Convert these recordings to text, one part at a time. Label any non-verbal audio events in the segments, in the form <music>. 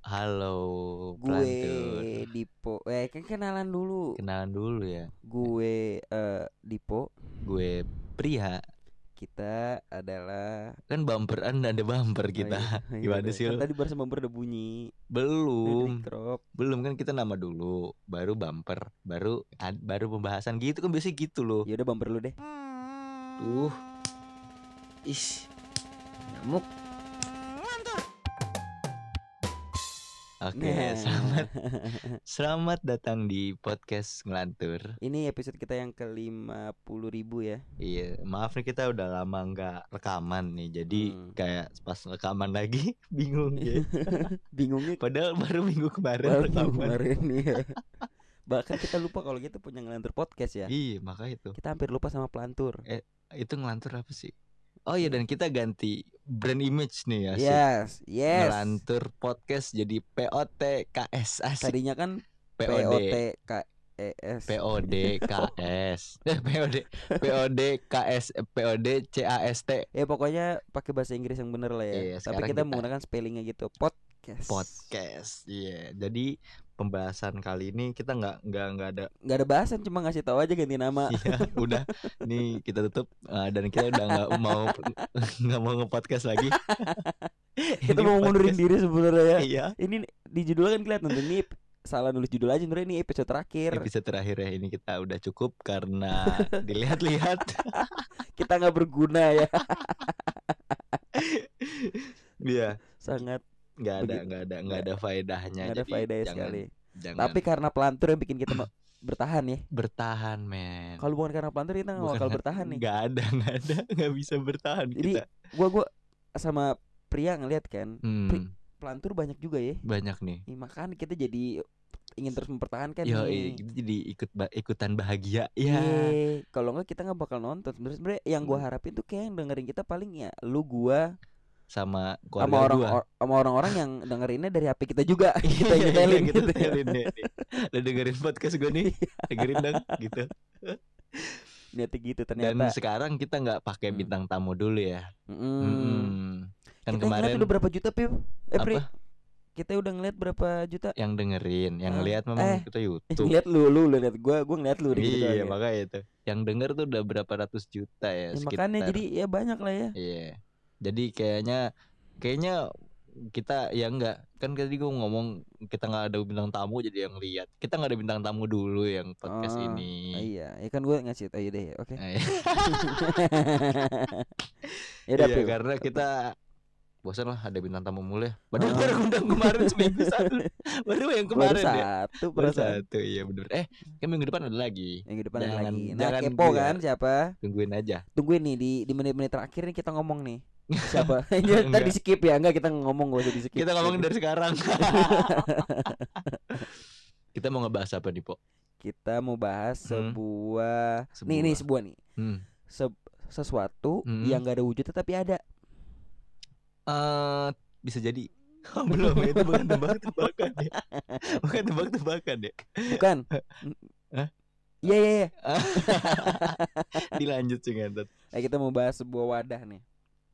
Halo, gue. Dipo eh kan kenalan dulu Kenalan dulu ya. gue eh Dipo Gue Priha. kita adalah Kan bumperan ada bumper kita. Oh, iya. <laughs> Gimana Iya, sih kan lu? tadi baru bumper udah bunyi Belum. Belum kan kita nama dulu, baru bumper, baru ad- baru pembahasan gitu kan biasanya gitu loh. ya udah bumper lu deh Tuh. Ih, nyamuk. Oke, Nah. selamat <laughs> selamat datang di podcast ngelantur. ini episode kita yang ke lima puluh ribu ya Iya, maaf nih kita udah lama nggak rekaman nih, jadi Hmm. kayak pas rekaman lagi <laughs> bingung ya. <laughs> bingungnya Padahal baru minggu kemarin baru rekaman. kemarin ya bahkan kita lupa kalau kita punya ngelantur podcast ya Iya, maka itu. kita hampir lupa sama pelantur Itu ngelantur apa sih? Oh iya dan kita ganti brand image nih ya. yes yes Ngelantur podcast jadi POTKS asik. tadinya kan POD POTKES POD KS. Eh <laughs> <laughs> POD POD KS POD CAST Ya pokoknya pakai bahasa Inggris yang bener lah ya. Iya, Tapi kita kita- menggunakan spellingnya gitu. Podcast. podcast. Iya. Jadi pembahasan kali ini kita nggak nggak nggak ada Gak ada bahasan, cuma ngasih tahu aja ganti nama. Iya, <laughs> udah. Nih kita tutup uh, dan kita udah nggak mau <laughs> nggak mau nge-podcast lagi. <laughs> kita mau mundurin diri sebenarnya ya. Iya. Ini di judul kan kelihatan tuh nih salah nulis judul aja sebenarnya ini episode terakhir. Episode terakhir ya ini kita udah cukup karena dilihat-lihat. Kita nggak berguna ya. Iya. Sangat nggak ada nggak ada nggak ada faedahnya. nggak ada faedahnya jangan- sekali. Jangan Tapi karena pelantur yang bikin kita <clears throat> bertahan ya. bertahan men. Kalau bukan karena pelantur kita nggak bakal bertahan nih. Nggak ada nggak ada <laughs> nggak bisa bertahan Jadi kita. gua gua sama pria ngeliat kan Hmm, pelantur banyak juga ya. banyak nih. Ih, makanya kita jadi ingin terus mempertahankan Yo, nih. kita jadi ikut ba- ikutan bahagia. Ya. Iya, kalau enggak kita nggak bakal nonton. Sebenarnya sebenarnya yang gua Hmm. harapin tuh kayak yang dengerin kita paling ya lu gua Sama sama keluarga orang gua. or- sama orang-orang yang <laughs> dengerinnya dari HP kita juga. kita Iya, nyetelin iya, gitu. kita setelin deh. Udah dengerin podcast gue nih Dengerin dong gitu Niatnya gitu Dan ternyata. sekarang kita nggak pakai Hmm. bintang tamu dulu ya Mm. Hmm. Kan kita kemarin ngeliat udah berapa juta Pip? Eh Pri, kita udah ngeliat berapa juta? yang dengerin Yang lihat memang eh, kita <laughs> Youtube ngeliat lu, lu lu liat gua, gua ngeliat lu gitu Iya ya. makanya itu Yang denger tuh udah berapa ratus juta ya, Ya, sekitar. makanya jadi ya banyak lah ya. Iya Jadi kayaknya Kayaknya kita ya enggak. Kan tadi gue ngomong kita nggak ada bintang tamu jadi yang lihat. Kita nggak ada bintang tamu dulu yang podcast Oh, ini. iya, ya kan gue ngasih tahu deh, oke. Eh, <laughs> ya udah iya, karena kita bosan lah ada bintang tamu mulu ya. Padahal Oh. baru undang kemarin seminggu satu. Baru yang Baru kemarin ya. satu Baru perasaan. satu iya bener. Eh kan minggu depan ada lagi. Minggu depan ada Jangan- lagi. Nah, jangan kepo gue. kan siapa? Tungguin aja. Tungguin nih di di menit-menit terakhir nih kita ngomong nih. <laughs> Siapa? Enggak. tadi di skip ya? Enggak, kita ngomong gak usah di skip. Kita ngomongin dari sekarang. <laughs> kita mau ngebahas apa nih, Po? Kita mau bahas Hmm. sebuah, Sebuah. nih nih sebuah nih. Hmm. Se- sesuatu Hmm. yang gak ada wujudnya tapi ada. Eh, bisa jadi Oh, <laughs> belum itu bukan tebak-tebakan <laughs> ya. Bukan tebak-tebakan ya. Bukan? Hah? Iya iya iya. <laughs> Dilanjut sih. Nah, kita mau bahas sebuah wadah nih.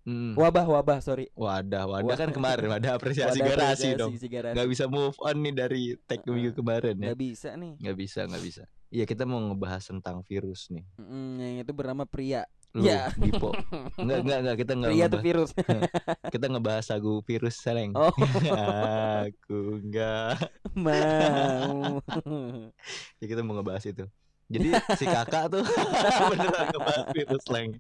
Hmm. Wabah wabah, sorry. Wadah, wadah Wah. kan kemarin ada apresiasi Wadah garasi apresiasi, dong. si garasi. Nggak bisa move on nih dari tag Heeh. minggu kemarin ya. Nggak bisa nih. Nggak bisa, nggak bisa. Iya kita mau ngebahas tentang virus nih. Mm, yang itu bernama pria. Lu, Ya. Dipo. Enggak, enggak, enggak. Kita nggak Pria tuh virus. <laughs> kita ngebahas lagu virus seleng. Oh. <laughs> Aku enggak. Mau. <laughs> Ya kita mau ngebahas itu. Jadi si kakak tuh beneran ngebahas virus seleng.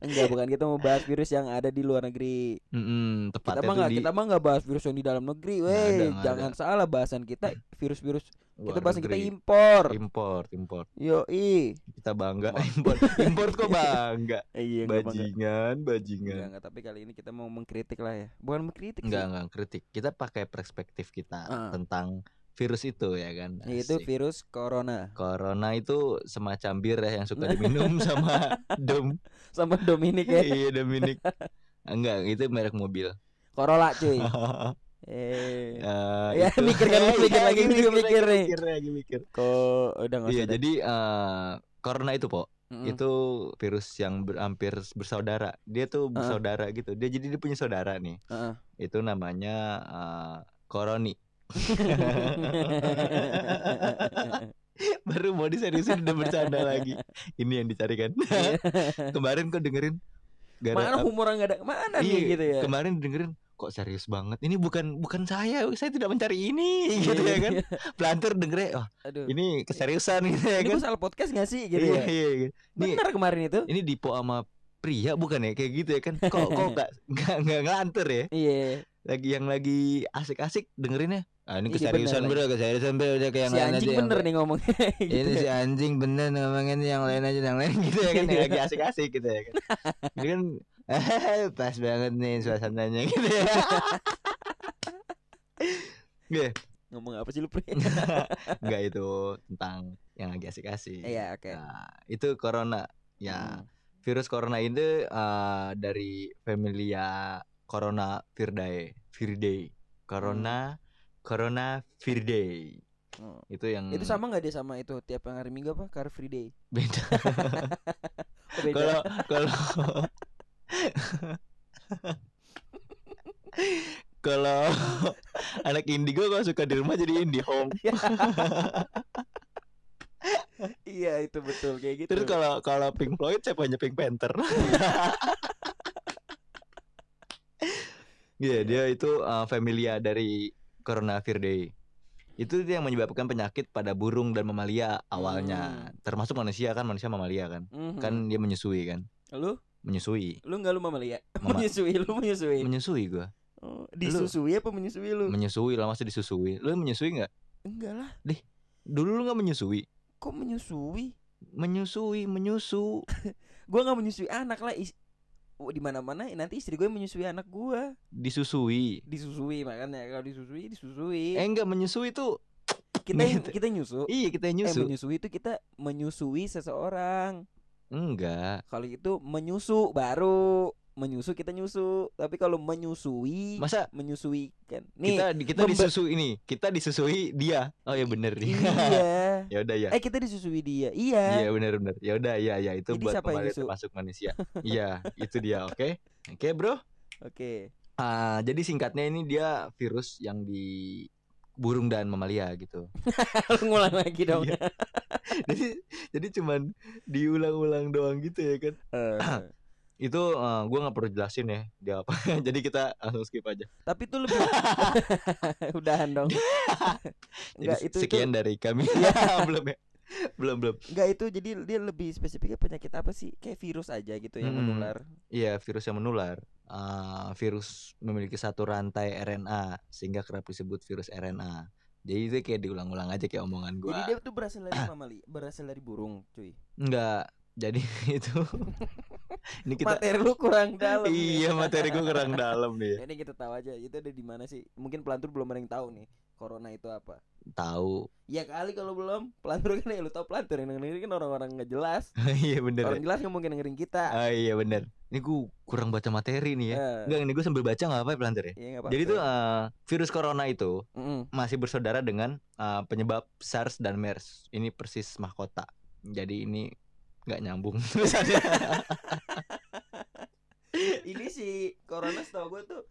Enggak, bukan kita mau bahas virus yang ada di luar negeri. Mm-mm, Kita mah nggak di kita mah nggak bahas virus yang di dalam negeri, ada, weh. Jangan salah bahasan kita virus-virus. luar Kita bahasan kita negeri. impor. import, import. Yo i. Kita bangga import. Import kok bangga. <laughs> Iya bangga. Bajingan, Enggak, bajingan. enggak, tapi kali ini kita mau mengkritik lah ya. Bukan mengkritik Enggak, sih. enggak kritik. Kita pakai perspektif kita Ah. tentang virus itu ya kan. Asik. virus corona Corona itu semacam bir ya yang suka diminum <laughs> sama Dom. sama Dominic ya. iya Dominic. Enggak, itu merek mobil. Corolla cuy. <laughs> Eh. Ya, itu- mikir kan, <laughs> mikir Iya, lagi, mikir, mikir, mikir lagi, nih. mikir lagi mikir. Kok udah nggak Iya, jadi eh corona itu, Po. Itu virus yang ber- hampir bersaudara. Dia tuh bersaudara gitu. Dia jadi dia punya saudara nih. Heeh. Itu namanya eh, koroni. <laughs> Baru mau diseriusin udah bercanda lagi. Ini yang dicarikan. Kemarin kok dengerin gara- mana humor nggak ada mana Iya, nih gitu ya Kemarin dengerin kok serius banget. Ini bukan bukan saya, saya tidak mencari ini gitu ya kan. Pelantur dengernya, oh aduh ini keseriusan gitu ya ini kan. salah podcast gak sih gitu iya, ya iya, iya. Ini benar kemarin itu ini dipo sama pria bukan ya kayak gitu ya kan. Kok kok enggak enggak enggak ngelantur ya. iya Lagi yang lagi asik-asik dengerinnya. Ah ini Ini keseriusan bener bro, keseriusan bro udah kayak yang si lain anjing aja yang bener nih ngomongnya. <laughs> Gitu ini si ya. anjing bener ngomongin yang lain aja yang lain <laughs> gitu ya kan yang lagi asik-asik gitu ya kan. <laughs> Ini kan pas banget nih suasananya gitu ya. Nggak, ngomong apa sih lu Pri? nggak itu tentang yang lagi asik-asik. Iya oke. Nah, itu corona. Ya Hmm. virus corona itu eh, dari familia corona viridae viridae corona corona viridae Hmm. itu yang itu sama nggak dia sama itu tiap yang hari minggu apa? Car free day. Beda. <laughs> Oh, kalau kalau <laughs> kalau anak indigo kok suka di rumah jadi indie home. <laughs> Iya itu betul kayak gitu. Terus kalau kalau Pink Floyd siapanya Pink Panther. Iya dia itu uh, familia dari Coronavirus itu dia yang menyebabkan penyakit pada burung dan mamalia awalnya. Termasuk manusia kan manusia mamalia kan. Mhm. kan dia menyusui kan. Lu? Menyusui. Lu nggak lu mamalia? <laughs> Mama- menyusui lu menyusui. Menyusui gua. Oh, disusui apa menyusui lu? Menyusui lah masa disusui? Lu menyusui nggak? Enggak lah. Dulu lu nggak menyusui? Kok menyusui? Menyusui menyusu <laughs> gua nggak menyusui anak lah is di mana mana nanti istri gue menyusui anak gua. Disusui. Disusui makanya kalau disusui disusui. Eh enggak menyusui tuh <tsk> kita gitu. kita nyusu. Iya kita yang eh nyusu menyusui itu kita menyusui seseorang. Enggak. Kalau itu menyusu baru menyusu kita nyusu tapi kalau menyusui masa menyusui kan nih kita kita disusui ini kita disusui dia oh ya bener nih iya <laughs> ya udah ya eh kita disusui dia iya Iya benar benar. Ya udah ya ya itu Jadi buat siapa yang termasuk manusia. <laughs> Iya, itu dia, oke. Oke, Bro. oke Ah, jadi singkatnya ini dia virus yang di burung dan mamalia gitu. <laughs> lu ngulang lagi dong Iya. jadi jadi cuman diulang-ulang doang gitu ya kan. Eh, <clears throat> Itu eh, gua nggak perlu jelasin ya dia apa. <laughs> jadi kita langsung skip aja. tapi itu lebih <laughs> udahan dong <laughs> Jadi Enggak itu sekian itu dari kami. belum ya. Belum belum. enggak itu jadi dia lebih spesifiknya penyakit apa sih kayak virus aja gitu yang Mm-mm. menular Iya, virus yang menular. Ah, virus memiliki satu rantai RNA sehingga kerap disebut virus RNA. Jadi itu kayak diulang-ulang aja kayak omongan gua. jadi dia tuh berasal dari <clears throat> mamali berasal dari burung cuy Enggak. Jadi itu ini kita materi lu kurang dalam. Iya, materi gua kurang dalam nih. ini kita tahu aja itu ada di mana sih mungkin pelantur belum ada yang tahu nih corona itu apa Tahu. ya kali kalau belum pelantur kan ya lu tahu pelantur yang dengerin kan orang-orang nggak jelas <laughs> iya bener. orang ya. jelas nggak mungkin dengerin kita Ah iya bener. Ini gua kurang baca materi nih ya. Eh, Enggak, ini gua sambil baca nggak apa-apa pelantar ya. iya nggak Jadi tuh eh, virus corona itu Mm-mm. masih bersaudara dengan eh, penyebab SARS dan MERS. Ini persis mahkota. Jadi ini nggak nyambung <laughs> tulisannya. ini si corona setahu gue tuh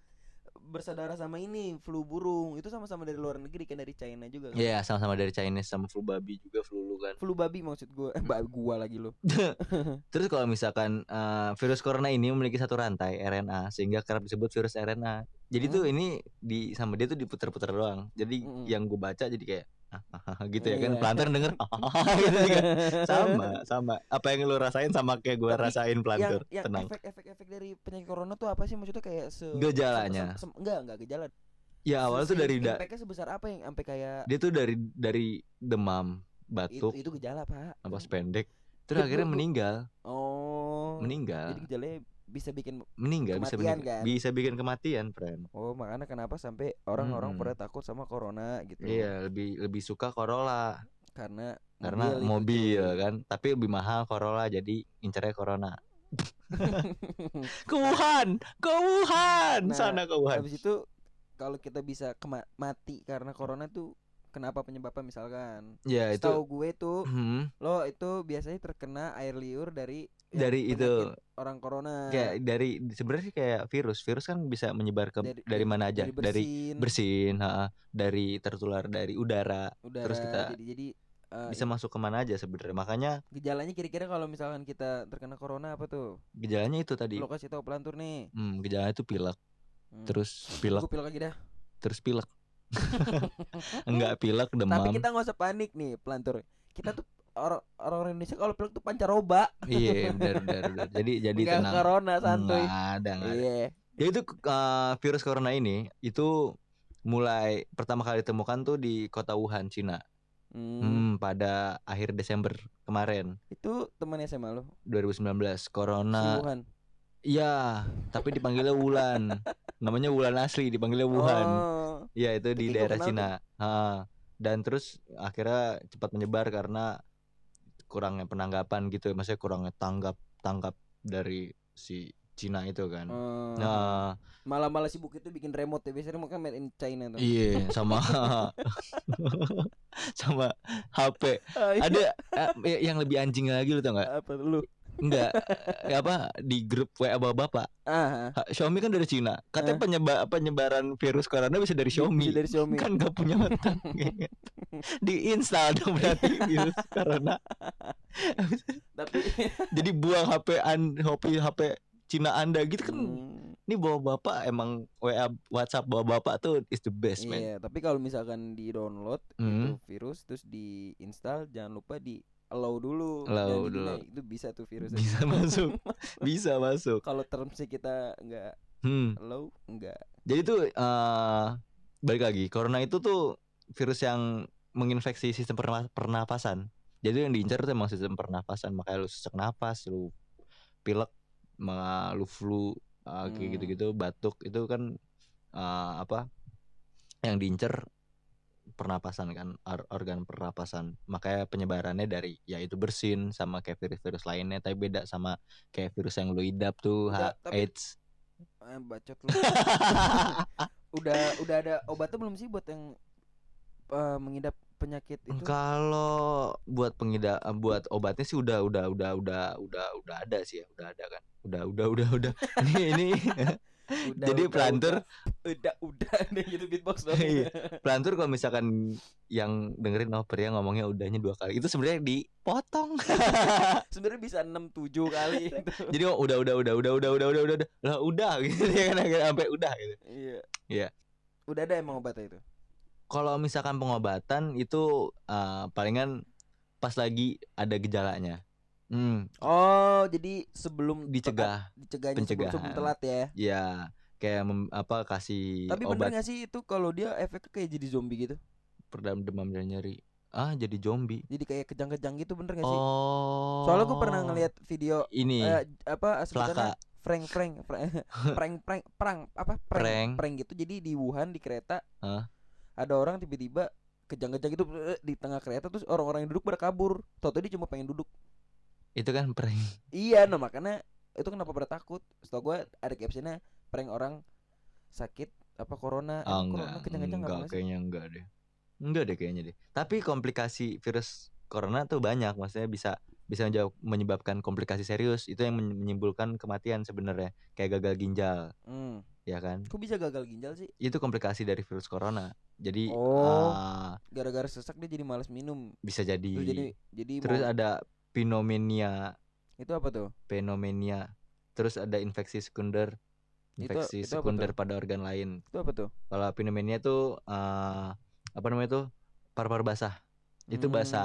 bersaudara sama ini flu burung itu sama-sama dari luar negeri kan dari China juga kan? Iya, sama-sama dari Chinese sama flu babi juga flu lu kan. flu babi maksud gue eh, gua lagi lo <laughs> Terus kalau misalkan eh, virus corona ini memiliki satu rantai RNA sehingga kerap disebut virus RNA. Jadi Hmm. tuh ini di sama dia tuh diputar-putar doang. Jadi Mm-mm. yang gue baca jadi kayak <laughs> gitu ya kan. Iya. Pelantar denger <laughs> gitu juga. Sama, sama. Apa yang lu rasain sama kayak gue rasain yang yang Tenang. efek-efek dari penyakit corona tuh apa sih maksudnya kayak se Gejalanya. se- se- enggak enggak gejala Ya awal tuh Se- dari da- sebesar apa yang sampai kayak dia tuh dari dari demam, itu batuk, itu gejala pak napas pendek. Terus akhirnya meninggal. oh Meninggal. jadi gejalanya bisa bikin Meninggal bisa meninggal. kan? Bisa bikin kematian, friend. oh makanya kenapa sampai orang-orang Mm-mm. pada takut sama corona gitu Iya, lebih lebih suka Corolla. karena karena mobil mobil cuy. kan tapi lebih mahal Corolla jadi incernya Corona <laughs> ke Wuhan ke Wuhan Nah, sana ke Wuhan habis itu kalau kita bisa mati karena corona tuh kenapa penyebabnya misalkan. Ya itu Tahu gue tuh Hmm, lo itu biasanya terkena air liur dari dari itu orang corona. kayak dari sebenarnya sih kayak virus. Virus kan bisa menyebar ke dari, Dari- mana aja, dari dari bersin, bersin, ha, dari tertular dari udara, udara, terus kita jadi jadi eh, bisa masuk ke mana aja sebenarnya. Makanya gejalanya kira-kira kalau misalkan kita terkena corona apa tuh? gejalanya itu tadi. Lo kasih tahu pelantur nih. Hmm, gejalanya itu pilek, Hmm. terus pilek, Gue pilek lagi dah. terus pilek. <laughs> Enggak pilek, demam. Tapi kita nggak usah panik nih pelantur. Kita tuh orang orang Indonesia kalau pilek tuh pancaroba. Iya, benar benar benar. Jadi <laughs> jadi Enggak tenang. corona santuy. Nggak ada, nggak ada. Iya. Ya itu uh, virus corona ini itu mulai pertama kali ditemukan tuh di kota Wuhan, Cina. Hmm. Hmm, pada akhir Desember kemarin Itu teman SMA lo 2019. si Corona Wuhan. Iya, tapi dipanggilnya Wulan. <laughs> Namanya Wulan asli, dipanggilnya Wuhan. Oh. Iya, itu di daerah Cina. Ha. Dan terus akhirnya cepat menyebar karena kurangnya penanggapan gitu, maksudnya kurangnya tanggap tanggap dari si Cina itu kan. Oh. Nah, Malah-malah sibuk itu bikin remote ya. Biasanya kan made in China tuh. iya <laughs> sama <laughs> sama HP. Ah, iya. Ada eh, yang lebih anjing lagi lu tau nggak? apa lu? Enggak, eh, apa di grup WA bapak-bapak. Ah, Ha, Xiaomi kan dari Cina. Katanya Eh. penyeba- penyebaran virus corona bisa dari Xiaomi. Bisa dari Xiaomi. Kan gak punya otak. <laughs> Diinstal dong berarti virus corona. Tapi <laughs> Jadi buang HP an HP HP Cina Anda gitu kan. Hmm, Ini bawa bapak emang WA WhatsApp bawa bapak tuh is the best man. Iya, tapi kalau misalkan di download Hmm. itu virus terus diinstal jangan lupa di allow dulu. Allow dulu. di-deny. Itu bisa tuh virus. Bisa <laughs> masuk. Bisa masuk. Kalau termsnya kita nggak Hmm. allow, nggak. Jadi tuh eh balik lagi, corona itu tuh virus yang menginfeksi sistem perna- pernapasan. Jadi yang diincar tuh emang sistem pernapasan, makanya lu sesak napas, lu pilek, lu flu, eh, kayak Hmm. gitu-gitu, batuk itu kan eh, apa? Yang diincar pernapasan kan, or- organ pernapasan. Makanya penyebarannya dari ya itu bersin sama kayak virus-virus lainnya, tapi beda sama kayak virus yang lu idap tuh, Udah, tapi- AIDS. Eh, bacot lu. <laughs> udah udah ada obatnya belum sih buat yang eh, mengidap penyakit itu? Kalau buat pengida buat obatnya sih udah udah udah udah udah udah ada sih ya, udah ada kan. Udah udah udah udah. <laughs> ini ini <laughs> Udah, jadi udah, pelantur udah udah deh gitu <laughs> beatbox dong. Iya. <laughs> pelantur kalau misalkan yang dengerin oh pria ngomongnya udahnya dua kali itu sebenarnya dipotong. <laughs> Sebenarnya bisa 6 7 kali itu. jadi oh, udah udah udah udah udah udah udah udah udah lah udah gitu ya kan sampai udah gitu. Iya. Iya. Udah ada emang obatnya itu. Kalau misalkan pengobatan itu eh, palingan pas lagi ada gejalanya. Hmm, Oh, jadi sebelum dicegah. dicegahnya sebelum, sebelum Pencegahan. telat ya. Ya, kayak mem- apa kasih Tapi obat bener gak sih itu kalau dia efeknya kayak jadi zombie gitu? peredam demam dan nyeri. Ah, jadi zombie. Jadi kayak kejang-kejang gitu bener gak sih? Oh. Soalnya gue pernah ngeliat video ini eh, apa sebutannya Plaka. prank prank prank prank <laughs> prank perang apa prank, Prank. prank gitu jadi di Wuhan di kereta Hah? ada orang tiba-tiba kejang-kejang gitu eh, di tengah kereta terus orang-orang yang duduk pada kabur tau dia cuma pengen duduk itu kan prank. iya nah makanya itu kenapa pada takut setahu gue ada captionnya prank orang sakit apa corona Ah, Emang enggak. corona kejang-kejang enggak, apa sih kayaknya enggak deh. Enggak deh kayaknya deh. Tapi komplikasi virus corona tuh banyak, maksudnya bisa bisa menyebabkan komplikasi serius. Itu yang men- menimbulkan kematian sebenarnya, kayak gagal ginjal, hmm. ya kan? kok bisa gagal ginjal sih Itu komplikasi dari virus corona. Jadi Oh. ah, gara-gara sesak dia jadi malas minum bisa jadi Terus jadi jadi terus mau- ada pneumonia itu apa tuh? Pneumonia terus ada infeksi sekunder. Itu- infeksi itu apa sekunder pada organ lain. Itu apa tuh? Kalau pneumonia tuh eh, apa namanya tuh? Paru-paru basah. Itu Hmm. bahasa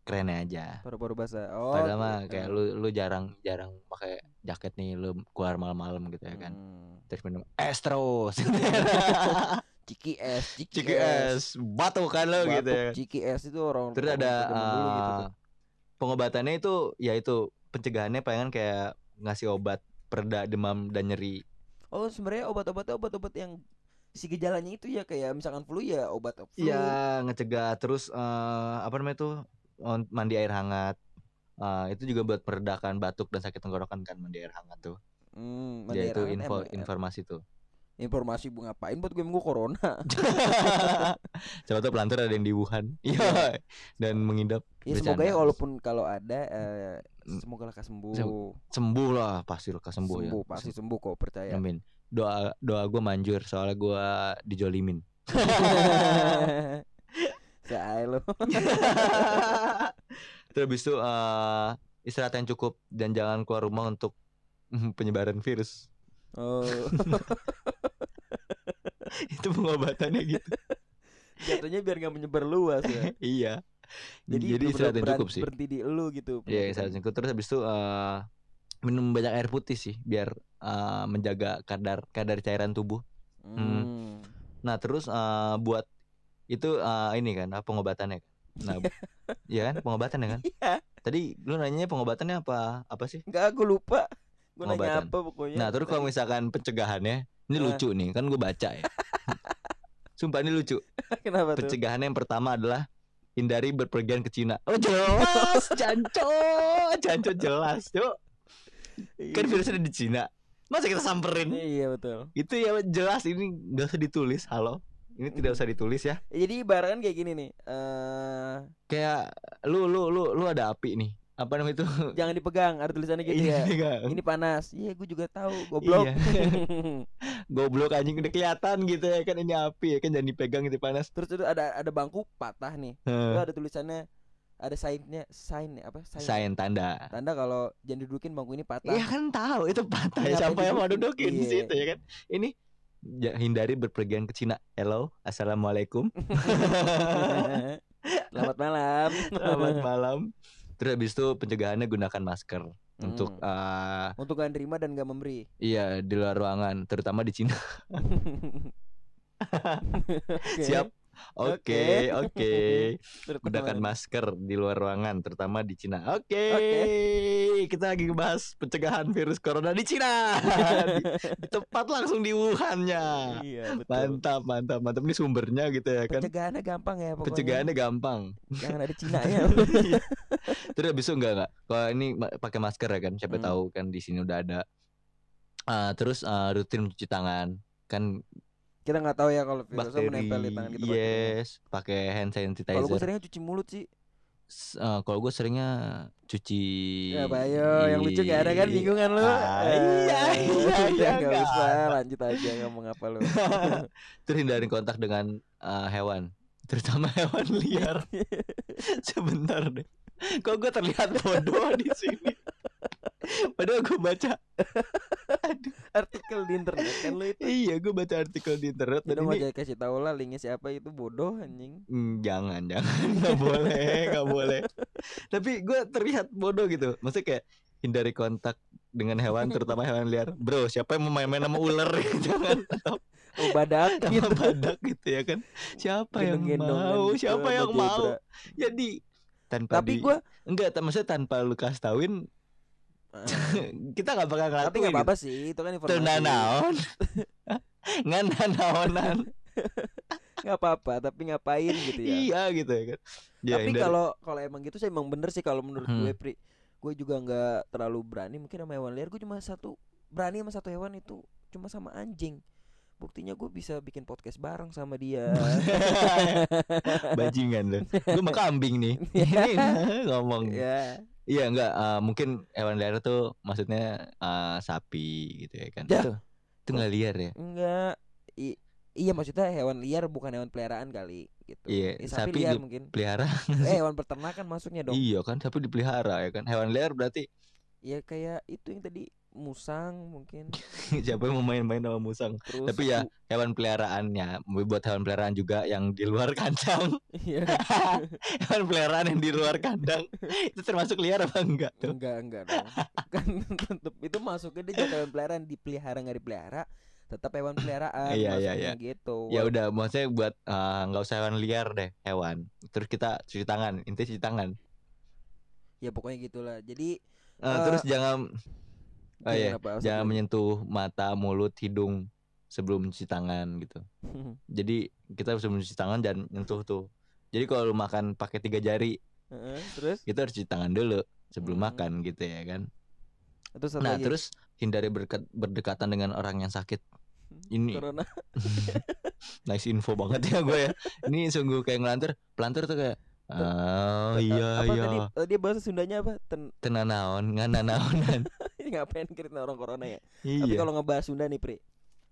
kerennya aja. Paru-paru basah. Oh padahal mah gitu. kayak lu lu jarang jarang pakai jaket nih lu keluar malam-malam gitu ya kan. Hmm. terus minum es terus <laughs> Ciki es, ciki, ciki es. batu kan lo gitu ya. Ciki es itu orang terus ada dulu gitu tuh. Pengobatannya itu ya itu pencegahannya pengen kayak ngasih obat pereda demam dan nyeri. Oh, sebenarnya obat-obatnya obat-obat yang si gejalanya itu ya kayak misalkan flu ya obat flu. Iya ngecegah terus eh, apa namanya tuh mandi air hangat. Eh, itu juga buat meredakan batuk dan sakit tenggorokan kan mandi air hangat tuh. Hmm, ya air itu hangat info emang- informasi tuh Informasi bu ngapain buat gue minggu corona. <laughs> Siapa tahu pelantar ada yang di Wuhan. Iya. Dan mengidap. Ya semoga ya walaupun kalau ada Mm. semoga lekas sembuh. Sem- Sembuh lah, pasti lekas sembuh, ya. Sembuh, pasti sembuh kok percaya. Amin. Doa doa gue manjur soalnya gue dijolimin. <laughs> Saya lo. <laughs> Terus habis itu eh, istirahat yang cukup dan jangan keluar rumah untuk penyebaran virus. Oh, <laughs> Itu pengobatannya gitu. jatuhnya biar nggak menyebar luas ya. <laughs> iya. Jadi, Jadi, istirahat yang cukup sih. Berhenti di lu gitu. Iya, penyakitnya. istirahat cukup. Terus habis itu eh, minum banyak air putih sih biar eh, menjaga kadar kadar cairan tubuh. Hmm. Nah, terus eh, buat itu eh, ini kan apa pengobatannya kan. Nah, <laughs> iya kan pengobatan ya kan? Iya. Tadi lu nanyanya pengobatannya apa? Apa sih? Enggak, aku lupa. Gue nanya apa pokoknya. Nah, terus kalau misalkan pencegahannya, ini Ah. lucu nih, kan gue baca ya. <laughs> Sumpah ini lucu. kenapa tuh? Pencegahannya yang pertama adalah hindari berpergian ke Cina. Oh jelas, <laughs> janco, janco jelas, cok. Kan virusnya ada di Cina. Masa kita samperin? Iya betul. Itu ya jelas ini nggak usah ditulis. Halo, ini tidak usah ditulis ya. Jadi ibaratkan kayak gini nih. eh Kayak lu lu lu lu ada api nih. Apa namanya itu? <laughs> jangan dipegang, ada tulisannya gitu ya. Iya, Ini panas. Iya, gue juga tahu, goblok. Iya. <laughs> Goblok anjing udah kelihatan gitu ya kan ini api ya kan jangan dipegang itu panas. Terus itu ada ada bangku patah nih. Itu Heh. ada tulisannya ada sign-nya, sign apa? Sign. Sign tanda. Tanda kalau jangan didudukin bangku ini patah. Iya kan tahu itu patah Ngapain siapa yang mau dudukin di Iya. situ ya kan. Ini ja- hindari berpergian ke Cina. Hello, assalamualaikum. <laughs> Selamat malam. Selamat malam. Terus habis itu pencegahannya gunakan masker untuk Hmm. eh, Untuk gak nerima dan gak memberi. iya di luar ruangan, terutama di Cina. <laughs> <laughs> Oke. Siap. Oke, oke. <laughs> Terus Gunakan masker di luar ruangan, terutama di Cina. Oke. Oke. Kita lagi ngebahas pencegahan virus corona di Cina. <laughs> di, di tempat langsung di Wuhannya. Iya, betul. Mantap, mantap, mantap. Ini sumbernya gitu ya kan. Pencegahannya gampang ya pokoknya. Pencegahannya gampang. Jangan ada Cina <laughs> ya. Terus habis itu enggak enggak. Kalau ini pakai masker ya kan, siapa Hmm. tahu kan di sini udah ada. Ah, terus ah, rutin mencuci tangan. Kan Kita nggak tahu ya kalau virusnya bakteri. menempel di tangan kita. yes, pakai hand Kalau gue sanitizer. seringnya cuci mulut sih. Ah, kalau gue seringnya cuci Ya Bayo, yang lucu gak ada kan bingungan lu. Ah, iya, Eh, iya, iya, nggak nggak usah, lanjut aja ngomong apa lu. <laughs> Terus hindari kontak dengan ah, hewan, terutama <laughs> hewan liar. <laughs> Sebentar deh. Kok gue terlihat bodoh di sini? Padahal gue baca <laughs> Artikel di internet kan lu itu. Iya, gue baca artikel di internet Udah dan mau ini jadi kasih tahu lah linknya siapa itu bodoh anjing. Hmm, jangan, jangan, <laughs> nggak boleh, nggak boleh. Tapi gue terlihat bodoh gitu. Maksudnya kayak hindari kontak dengan hewan, <laughs> terutama hewan liar. Bro, siapa yang mau main-main sama ular? jangan atau Oh badak gitu. badak gitu ya kan? Siapa yang mau? gitu Siapa yang mau? Jadi tanpa Tapi di- gue enggak, maksudnya tanpa lu kasih tauin <laughs> kita nggak bakal ngelakuin. tapi nggak apa-apa sih itu kan Gitu. informasi. Tenanaon. <laughs> Ngananaonan. <laughs> Nggak apa-apa tapi ngapain gitu ya. Iya gitu ya kan. Ya, tapi kalau kalau emang gitu sih emang bener sih kalau menurut Hmm. gue pri gue juga nggak terlalu berani mungkin sama hewan liar gue cuma satu berani sama satu hewan itu cuma sama anjing buktinya gue bisa bikin podcast bareng sama dia bajingan lu. Gue mau kambing nih. Ini ngomong. ya Iya enggak eh, mungkin hewan liar tuh maksudnya eh, sapi gitu ya kan. Ya. Itu itu enggak liar ya. enggak I- iya maksudnya hewan liar bukan hewan peliharaan kali gitu Iya, Eh, sapi sapi liar mungkin Pelihara. <laughs> eh hewan peternakan masuknya dong Iya kan sapi dipelihara ya kan. Hewan liar berarti ya kayak itu yang tadi musang mungkin <laughs> siapa yang mau main-main sama musang. terus Tapi ya hewan peliharaannya buat hewan peliharaan juga yang di luar kandang. <laughs> iya <laughs> hewan peliharaan yang di luar kandang itu termasuk liar apa enggak tuh? enggak enggak dong kan tetep itu masuknya dia jadi hewan peliharaan dipelihara nggak dipelihara tetap hewan peliharaan <clears throat> Iya, iya, masuknya gitu Ya udah, maksudnya buat eh, nggak usah hewan liar deh, hewan. Terus kita cuci tangan, intinya cuci tangan. ya pokoknya gitulah jadi Eh, Eh, terus jangan oh iya, kenapa? jangan menyentuh mata, mulut, hidung sebelum mencuci tangan gitu. Jadi kita sebelum mencuci tangan jangan nyentuh tuh. Jadi kalau lu makan pakai tiga jari, terus kita harus cuci tangan dulu sebelum Hmm. makan gitu ya kan. terus satu Nah, lagi. terus hindari berdekat, berdekatan dengan orang yang sakit. Ini Corona. <laughs> nice info banget ya gue ya. Ini sungguh kayak ngelantur, pelantur tuh kayak Oh iya apa iya. tadi eh, dia bahasa Sundanya apa? Ten Tenanaon, ngananaonan. <laughs> ngapain <laughs> kiritin orang corona ya? Tapi iya. kalau ngebahas Sunda nih, Pri.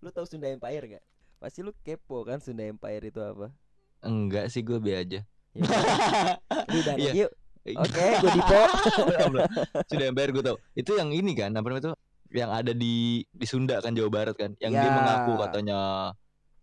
Lu tahu Sunda Empire gak? Pasti lu kepo kan Sunda Empire itu apa? Enggak sih gue be aja. Ya, <laughs> udah Iya. yuk. Oke, gue Dipo. Sudah <laughs> ember gue tau. Itu yang ini kan, apa namanya itu? Yang ada di di Sunda kan Jawa Barat kan, yang dia Ya. mengaku katanya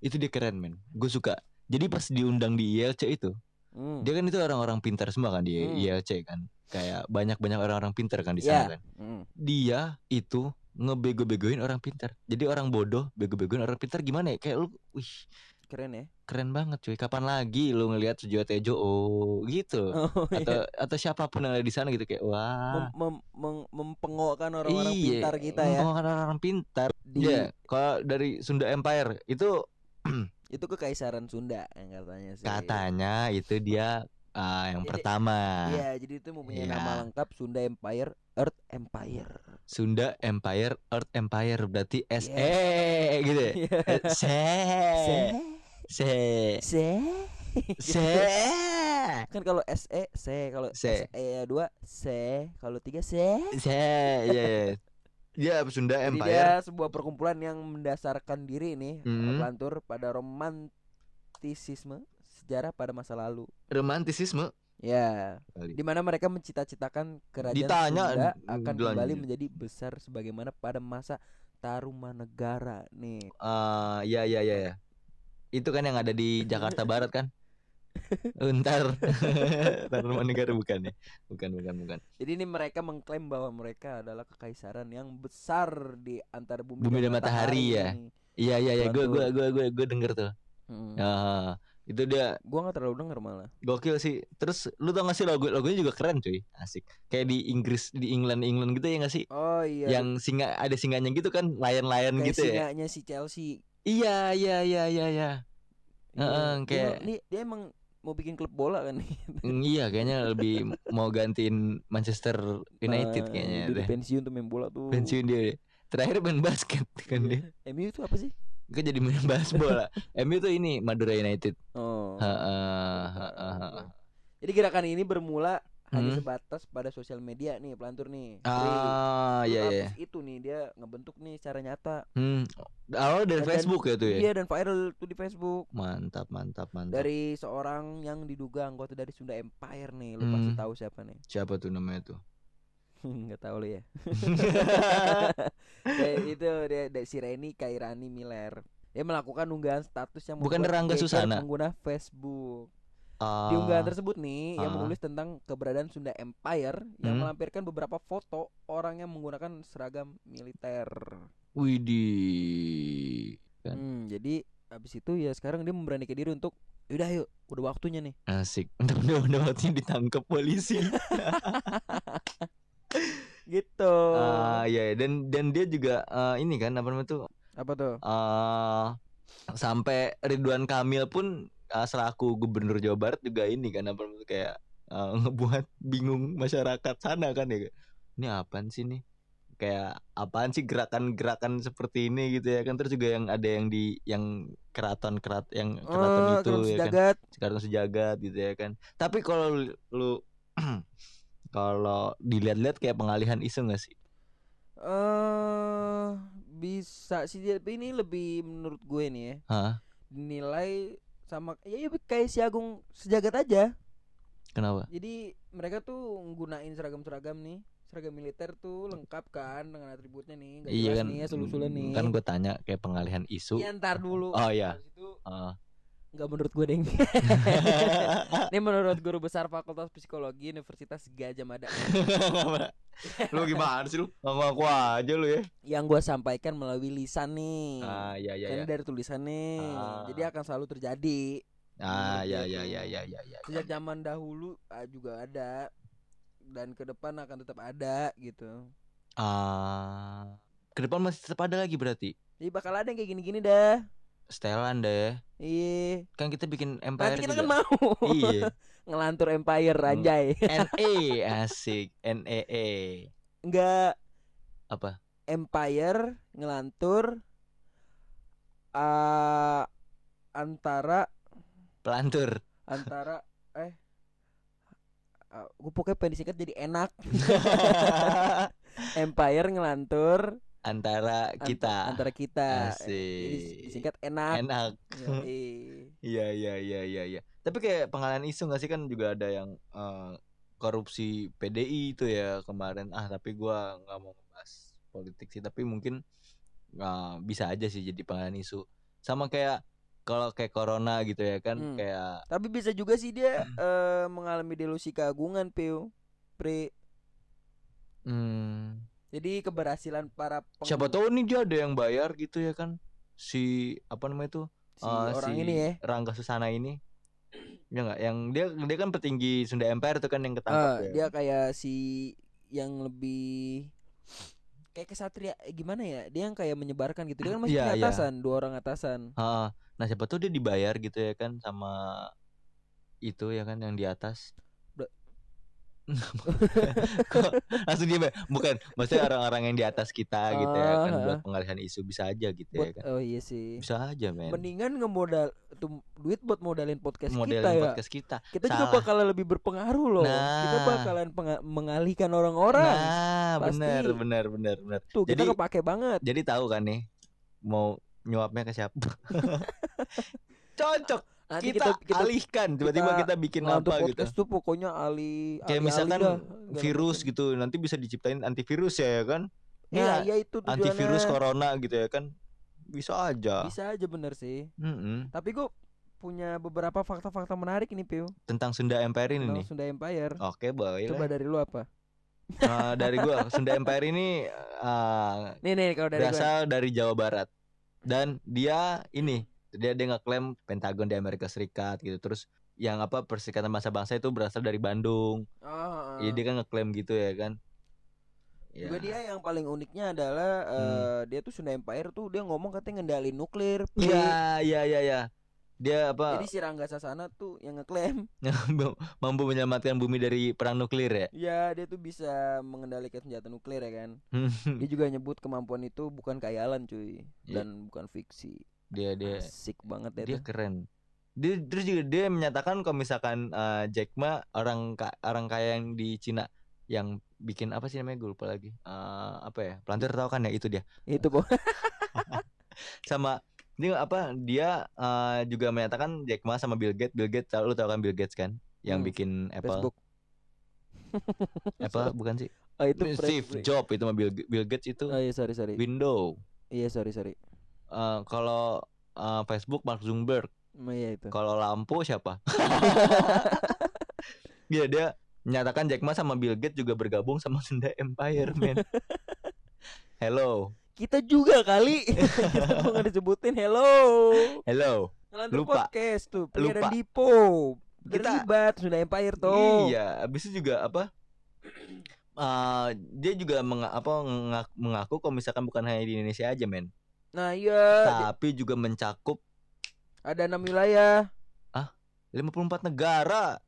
itu dia keren men. Gue suka. Jadi pas diundang di ILC itu, Hmm. dia kan itu orang-orang pintar semua kan di Hmm. ILC kan. Kayak banyak-banyak orang-orang pintar kan di Ya. sana kan. Hmm. Dia itu ngebego-begoin orang pintar. Jadi orang bodoh bego-begoin orang pintar gimana ya? Kayak lu, wih Keren ya. keren banget cuy. Kapan lagi lu ngelihat Sujiwo Tejo oh gitu. <laughs> Oh, Atau iya. atau siapa pun yang ada di sana gitu kayak wah. Mem- mem- mempengokkan orang-orang Iya, pintar kita ya. mempengaruhi orang-orang pintar. Di, Iya, kalau dari Sunda Empire itu <clears throat> Itu kekaisaran Sunda yang katanya sih. katanya itu dia ah, yang Jadi- pertama. Iya, jadi itu mempunyai Iya. nama lengkap Sunda Empire, Earth Empire. Sunda Empire, Earth Empire berarti SE Yes. gitu ya. Iya. Eh, Se. Se, Se. se. Se. Kan kalau SE, se, kalau Se. SE dua, se, kalau tiga se. Se. Iya. Iya. Sunda Jadi Empire. dia sebuah perkumpulan yang mendasarkan diri nih Hmm. pelantur pada romantisisme sejarah pada masa lalu. Romantisisme. Ya, di mana mereka mencita-citakan kerajaan Ditanya, Sunda akan lanjut. kembali menjadi besar sebagaimana pada masa Tarumanegara nih. Ah, ya ya ya ya. Itu kan yang ada di <laughs> Jakarta Barat kan? <laughs> Entar. <laughs> Taruman negara bukan ya? Bukan bukan bukan. Jadi ini mereka mengklaim bahwa mereka adalah kekaisaran yang besar di antara bumi, Bumi dan matahari ya? ini. Iya iya iya, gue gue gue gue gue denger tuh. Hmm. Ah, itu dia Gua nggak terlalu denger malah. gokil sih. Terus lu tau gak sih logo logonya juga keren cuy. Asik. Kayak di Inggris di England England gitu ya gak sih? Oh iya. Yang singa ada singanya gitu kan, lion-lion kayak gitu ya. singanya si Chelsea. Iya iya iya iya iya. Iya. Heeh, Dia kayak- emang- nih dia emang mau bikin klub bola kan. Mm, iya kayaknya lebih mau gantiin Manchester United Nah, kayaknya dia deh. pensiun tuh main bola tuh. Pensiun dia. Terakhir main basket kan dia. Iya. MU itu apa sih? Gue jadi main <laughs> bahas bola. MU tuh ini Madura United. Oh. Heeh, heeh, heeh. Jadi gerakan ini bermula hanya Hmm. sebatas pada sosial media nih pelantur nih. Ah, iya iya. itu nih dia ngebentuk nih secara nyata. Hmm. Awal dari Dan- Facebook ya tuh ya. Iya dan viral tuh di Facebook Mantap, mantap, mantap. dari seorang yang diduga anggota dari Sunda Empire nih. Lu pasti Hmm. tahu siapa nih? Siapa tuh namanya tuh? <laughs> Nggak tahu lu ya. <laughs> Kayak itu dia, dia si Reni Kairani Miller. Dia melakukan unggahan status yang Bukan membuat Rangga geger Susana? pengguna Facebook. Ah, Di unggahan tersebut nih yang Ah. menulis tentang keberadaan Sunda Empire yang Hmm. melampirkan beberapa foto orang yang menggunakan seragam militer. Widih. Kan. Hmm, jadi habis itu ya sekarang dia memberanikan diri untuk udah yuk, udah waktunya nih. Asik. <laughs> Udah udah udah waktunya ditangkap polisi. <laughs> Gitu. Ah, iya iya. dan dan dia juga eh, ini kan apa namanya tuh? Apa tuh? eh sampai Ridwan Kamil pun eh, selaku gubernur Jawa Barat juga ini kan apa kayak eh, <laughs> ngebuat bingung masyarakat sana kan ya. Ini apaan sih nih? Kayak apaan sih gerakan-gerakan seperti ini gitu ya kan terus juga yang ada yang di yang keraton kerat yang keraton Oh, itu Keraton ya kan Sejagat. keraton sejagat gitu ya kan tapi kalau lu, lu <clears throat> kalau dilihat-lihat kayak pengalihan isu gak sih Eh bisa sih tapi ini lebih menurut gue nih ya Hah? dinilai sama ya, ya kayak si Agung Sejagat aja. kenapa? Jadi mereka tuh nggunain seragam-seragam nih. Seragam militer tuh lengkap kan dengan atributnya nih. Nggak iya jelas kan? nih ya solusulan nih. kan gue tanya kayak pengalihan isu. Iya, ntar dulu. Oh, iya. Itu Ah. Nggak menurut gue deng. <laughs> Ini menurut guru besar fakultas psikologi Universitas Gajah Mada. <laughs> Lu gimana sih lu? Ngaku aja lu ya. Yang gue sampaikan melalui lisan nih. Ah iya iya kan iya. dari tulisan nih. Ah. jadi akan selalu terjadi. Ah iya iya tuh. iya iya iya iya. Sejak zaman dahulu ah, juga ada. Dan ke depan akan tetap ada gitu. Ah ke depan masih tetap ada lagi berarti? Jadi bakal ada yang kayak gini-gini dah setelan deh. Iya. Kan kita bikin empire nanti kita juga. kan mau. <laughs> Iya. Ngelantur empire anjay. NE <laughs> asik. NEE enggak apa? Empire ngelantur ah, antara Pelantur. antara eh gue pokoknya pengen disingkat jadi enak. <laughs> Empire ngelantur Antara ant- kita. antara kita Asik. jadi disingkat enak Enak. <laughs> Iya iya iya iya iya. Tapi kayak pengalian isu gak sih kan juga ada yang eh, korupsi PDI itu ya kemarin. Ah tapi gua nggak mau ngebahas politik sih. Tapi mungkin eh, bisa aja sih jadi pengalian isu. Sama kayak kalau kayak corona gitu ya kan Hmm. kayak tapi bisa juga sih dia <clears throat> eh, mengalami delusi keagungan Pio Pri hmm, jadi keberhasilan para peng- siapa tahu nih dia ada yang bayar gitu ya kan. Si apa namanya itu? Si eh, orang si ini ya. Rangga Susana ini. Ya nggak? Yang dia dia kan petinggi Sunda Empire tuh kan yang ketangkap Ah, ya. dia kayak si yang lebih kayak kesatria eh, gimana ya? Dia yang kayak menyebarkan gitu. Dia kan masih Iya, punya iya. atasan dua orang atasan. Ha, nah siapa tuh dia dibayar gitu ya kan sama itu ya kan yang di atas. <laughs> Kok langsung dia bukan maksudnya orang-orang yang di atas kita gitu ya kan Ah, buat pengalihan isu bisa aja gitu buat ya kan. oh iya sih Bisa aja men. mendingan ngemodal tuh duit buat modalin podcast Modelin kita ya podcast kita. kita juga Salah. bakalan lebih berpengaruh loh kita Nah. bakalan penga- mengalihkan orang-orang Nah, Pasti. benar benar benar benar. tuh kita jadi- kepake banget Jadi tahu kan nih mau nyuapnya ke siapa? <laughs> Cocok nanti kita, kita kita alihkan tiba-tiba kita kita bikin apa gitu. podcast tuh pokoknya ali kayak ali-ali misalkan dah, segala virus gitu nanti bisa diciptain antivirus ya, ya kan? Iya Nah, iya itu tujuannya. antivirus corona gitu ya kan? Bisa aja. Bisa aja bener sih. Mm-mm. tapi gue punya beberapa fakta-fakta menarik ini Pio. Tentang Sunda Empire ini tentang nih. Sunda Empire. Oke boleh. Coba dari lu apa? Nah, dari gua Sunda Empire ini uh, <laughs> nih nih kalau dari gua. berasal dari Jawa Barat. Dan dia ini dia dia ngeklaim Pentagon di Amerika Serikat gitu terus yang apa Perserikatan Bangsa-Bangsa itu berasal dari Bandung Iya ah. dia kan ngeklaim gitu ya kan Ya. juga dia yang paling uniknya adalah eh, dia tuh Sunda Empire tuh dia ngomong katanya ngendalin nuklir. Iya iya iya iya. Dia apa jadi si Rangga Sasana tuh yang ngeklaim <laughs> mampu menyelamatkan bumi dari perang nuklir ya? ya dia tuh bisa mengendalikan senjata nuklir ya kan dia juga nyebut kemampuan itu bukan khayalan cuy Iya. dan bukan fiksi dia dia asik banget ya dia tuh. keren. Dia terus juga dia menyatakan kalau misalkan eh, Jack Ma orang ka- orang kaya yang di Cina yang bikin apa sih namanya? Gue lupa lagi. Eh, apa ya? Pelantir tahu kan ya? Itu dia. Itu po <laughs> sama dia apa? Dia eh, juga menyatakan Jack Ma sama Bill Gates Bill Gates tahu lu tahu kan Bill Gates kan? Yang Hmm, bikin Apple. Facebook. <laughs> Apple bukan sih? Oh itu Steve Jobs itu mah Bill, Bill Gates itu. Oh iya sorry sorry. Windows iya sorry sorry Eh, kalau eh, Facebook Mark Zuckerberg. Oh, iya itu. Kalau lampu siapa? <laughs> Iya dia menyatakan Jack Ma sama Bill Gates juga bergabung sama Sunda Empire man <laughs> Hello. Kita juga kali. <laughs> Kita mau nggak disebutin hello. Hello. Ngelantur Lupa. podcast tuh Pria Lupa. Dipo. Kita- terlibat Sunda Empire tuh Iya habis itu juga apa? Eh, dia juga menga- apa mengaku, mengaku kalau misalkan bukan hanya di Indonesia aja men nah iya. Tapi juga mencakup ada enam wilayah. 54 negara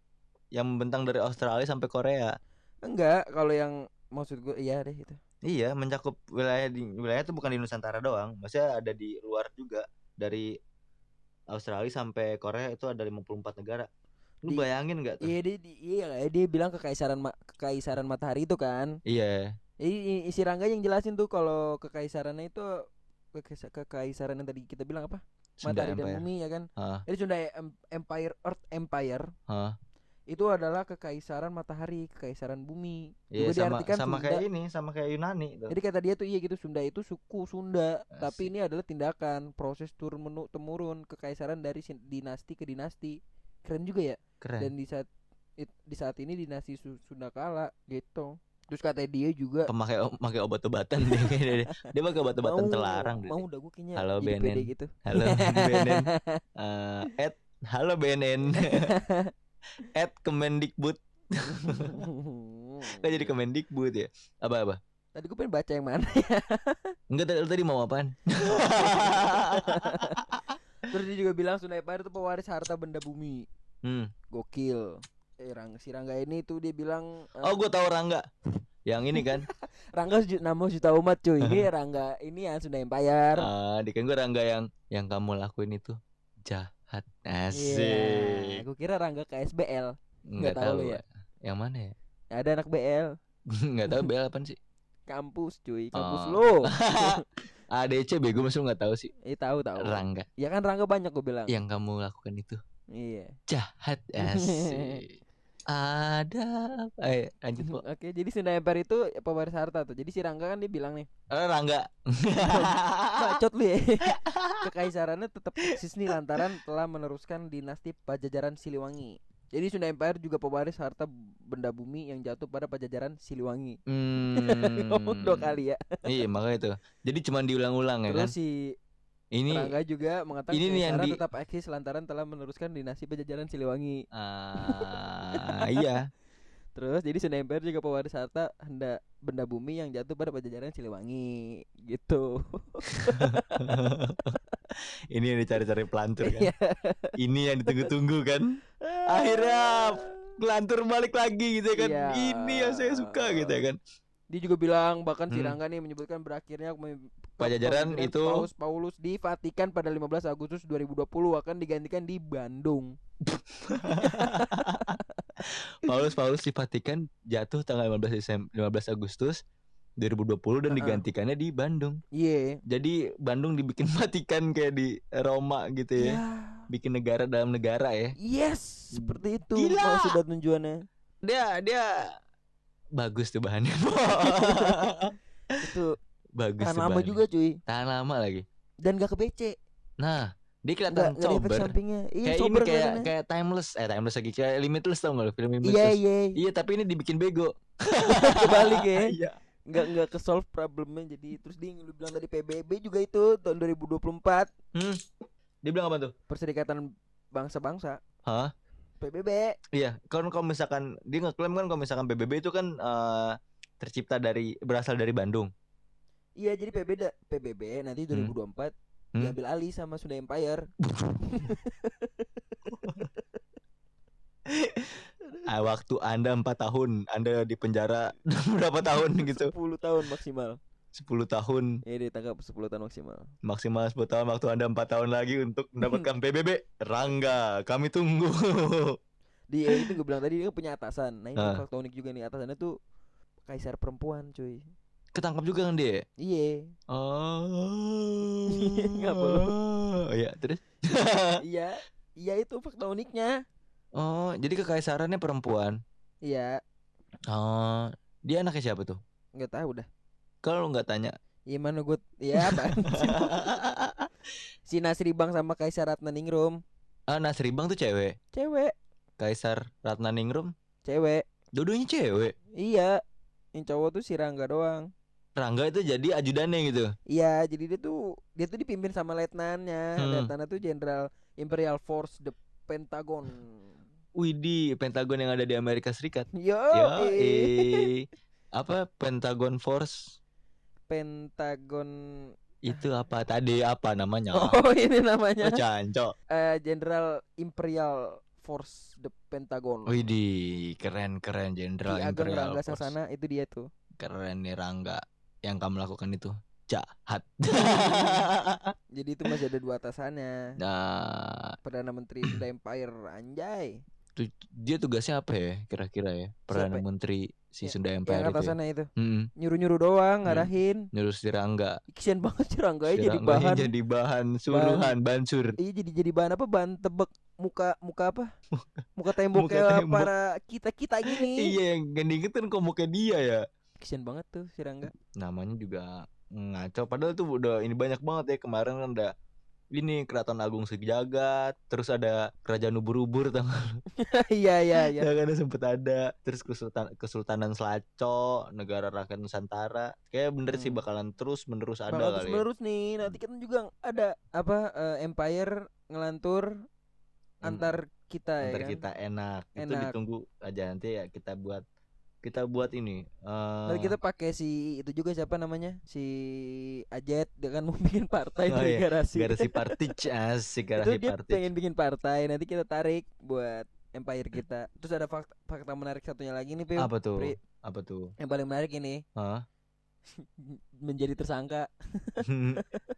yang membentang dari Australia sampai Korea. Enggak kalau yang maksud gue iya deh itu Iya, mencakup wilayah di wilayah itu bukan di Nusantara doang, maksudnya ada di luar juga. Dari Australia sampai Korea itu ada 54 negara. Lu Di- bayangin nggak tuh? iya dia di- iya dia bilang kekaisaran ma- kekaisaran matahari itu kan. Iya. Jadi isi Rangga yang jelasin tuh kalau kekaisarannya itu kekaisaran yang tadi kita bilang apa? Matahari dan bumi ya kan. Hah, Jadi Sunda Em- Empire Earth Empire hah. itu adalah kekaisaran matahari, kekaisaran bumi. Iya Juga sama diartikan sama Sunda. kayak ini, sama kayak Yunani tuh. Jadi kata dia tuh iya gitu Sunda itu suku Sunda, Asik. tapi ini adalah tindakan proses turun menu temurun kekaisaran dari dinasti ke dinasti. Keren juga ya. Keren. Dan di saat it- di saat ini dinasti Su- Sunda kala gitu. Terus kata dia juga Pemakai pakai obat-obatan dia kayaknya <laughs> dia. Dia pakai obat-obatan terlarang dia. Mau udah gue kayaknya Halo, BNN. gitu. Halo BNN. <laughs> Eh, at halo BNN. <laughs> at Kemendikbud. Kan jadi Kemendikbud ya. Apa-apa? Tadi gue pengen baca yang mana Enggak tadi tadi mau apaan? Terus dia juga bilang Sunda Empire itu pewaris harta benda bumi hmm. Gokil eh, Rang, Si Rangga ini tuh dia bilang eh, Oh gue tahu Rangga yang ini kan <laughs> Rangga nama juta umat cuy. Ini <laughs> Rangga ini yang Sunda Empire. ah di kan gue Rangga yang yang kamu lakuin itu jahat asik Iya. Gue kira Rangga KSBL. nggak tahu tahu ya. yang mana ya Ada anak BL. <laughs> nggak tahu bel apa sih Kampus cuy, kampus Oh. lo. ADC bego masuk nggak tahu sih Eh tahu tahu. Rangga Ya kan Rangga banyak gue bilang. yang kamu lakukan itu Iya. jahat asik ada apa eh, lanjut kok Oke, jadi Sunda Empire itu pewaris harta tuh. Jadi si Rangga kan dia bilang nih, Eh, Rangga <laughs> bacot lu <laughs> ya. Kekaisarannya tetap eksis nih lantaran telah meneruskan dinasti Pajajaran Siliwangi. Jadi Sunda Empire juga pewaris harta benda bumi yang jatuh pada Pajajaran Siliwangi. hmm. <laughs> Ngomong dua kali ya. iya makanya itu jadi cuma diulang-ulang ya kan Terus si ini Rangga juga mengatakan ini nih yang di- tetap eksis lantaran telah meneruskan dinasti Pajajaran Siliwangi. ah iya <laughs> Terus jadi Sunda Empire juga pewaris harta benda benda bumi yang jatuh pada Pajajaran Siliwangi gitu. <laughs> ini yang dicari-cari pelantur kan Iya. ini yang ditunggu-tunggu kan <laughs> akhirnya pelantur balik lagi gitu ya kan Iya. ini yang saya suka gitu ya kan Dia juga bilang bahkan si Hmm. Rangga nih menyebutkan berakhirnya Pajajaran pemimpinan itu- Paus Paulus di Vatikan pada 15 Agustus 2020 akan digantikan di Bandung. <laughs> Paulus Paulus di Vatikan jatuh tanggal 15 Desember 15 Agustus 2020 dan Heeh. digantikannya di Bandung. Iya. Jadi Bandung dibikin <laughs> Vatikan kayak di Roma gitu ya. Ya. Bikin negara dalam negara ya. Yes, seperti itu Gila. maksud dan tujuannya. Dia dia bagus tuh bahannya. <laughs> Itu bagus tahan lama juga cuy Tahan lama lagi. dan gak ke BC. Nah, dia kelihatan efek sober. sampingnya. Iya, Kayak ini sober kayak kelihatannya. kayak timeless, eh timeless lagi kayak limitless tau gak lu film limitless? Iya, iya. Iya, tapi ini dibikin bego. <laughs> Kebalik ya. <laughs> Iya. Enggak enggak ke solve problemnya jadi terus dia lu bilang tadi PBB juga itu tahun 2024 Hmm. Dia bilang apa tuh? Perserikatan Bangsa-bangsa. Hah? PBB. Iya, kan kalau misalkan dia ngeklaim kan kalau misalkan PBB itu kan eh, tercipta dari berasal dari Bandung. Iya jadi PBB da- PBB nanti 2024 Hmm. diambil alih sama Sunda Empire. <laughs> Ah, waktu Anda 4 tahun, Anda di penjara <laughs> berapa tahun gitu? 10 tahun maksimal. 10 tahun, Ya ditangkap 10 tahun maksimal. maksimal 10 tahun waktu Anda 4 tahun lagi untuk <laughs> mendapatkan PBB. Rangga, kami tunggu. Dia itu gue bilang tadi dia punya atasan. Nah ini Ah. fakta unik juga nih atasannya tuh kaisar perempuan cuy. Ketangkap juga kan dia? Iya. Oh. <laughs> Ngapa lu? Iya, terus? <laughs> iya. Iya itu fakta uniknya. Oh, jadi kekaisarannya perempuan. Iya. Oh, dia anaknya siapa tuh? Nggak tahu dah. Kalau lu nggak tanya. Iya mana gue Ya <laughs> Si Nasri Bang sama Kaisar Ratnaningrum ah, Nasri Bang tuh cewek. Cewek Kaisar Ratnaningrum Cewek dua-duanya cewek. Iya Yang cowok tuh si Rangga doang Rangga itu jadi ajudannya gitu. Iya jadi dia tuh Dia tuh dipimpin sama letnannya Hmm. Letnannya tuh Jenderal Imperial Force The Pentagon Widih, Pentagon yang ada di Amerika Serikat. Yo Yo, eh. Apa Pentagon Force? Pentagon Itu apa tadi apa namanya? <laughs> Oh ini Oh, namanya Cancok. Eh, Jenderal Imperial Force The Pentagon Widih, keren-keren Jenderal Ki Ageng Imperial Rangga Force. Sasana itu dia tuh Keren nih Rangga. Yang kamu lakukan itu jahat. <laughs> <laughs> Jadi itu masih ada dua atasannya nah, Perdana Menteri Sunda Empire Anjay tu- dia tugasnya apa ya kira-kira ya? Perdana Siapa? Menteri si Ya, Sunda Yang Empire itu. Ya? atasannya itu Hmm, Nyuruh-nyuruh doang ngarahin nyuruh si Rangga. Kesian banget sih Rangga ya Si jadi bahan jadi bahan suruhan bansur. Iya jadi jadi bahan apa bahan tebak muka muka apa <laughs> muka tembok Muka tembok. para kita kita gini Iya yang gak diingetin kok muka dia ya. Kesian banget tuh si Rangga Namanya juga ngaco. Padahal tuh udah ini banyak banget ya kemarin kan ada ini Keraton Agung Sejagat, terus ada Kerajaan Ubur-Ubur tau? <laughs> Iya iya <laughs> iya Ya kan sempet ada Terus Kesultan Kesultanan Selaco Negara Rakyat Nusantara Kayak bener sih Hmm. bakalan terus menerus ada Bakal terus kali ya. menerus nih nanti kan juga ada apa eh, Empire ngelantur Em- antar kita ya Ntar kan? kita enak. Itu Enak. ditunggu aja nanti ya kita buat Kita buat ini eh Nanti kita pakai si itu juga siapa namanya si Ajet dia kan mau <laughs> bikin partai Oh dari iya, garasi Garasi <laughs> Party Asik itu Garasi dia Party pengen bikin partai nanti kita tarik buat empire kita. Terus ada fakta, fakta menarik satunya lagi nih, Pil. Apa tuh? Pri. Apa tuh? Yang paling menarik ini Hah? <laughs> menjadi tersangka.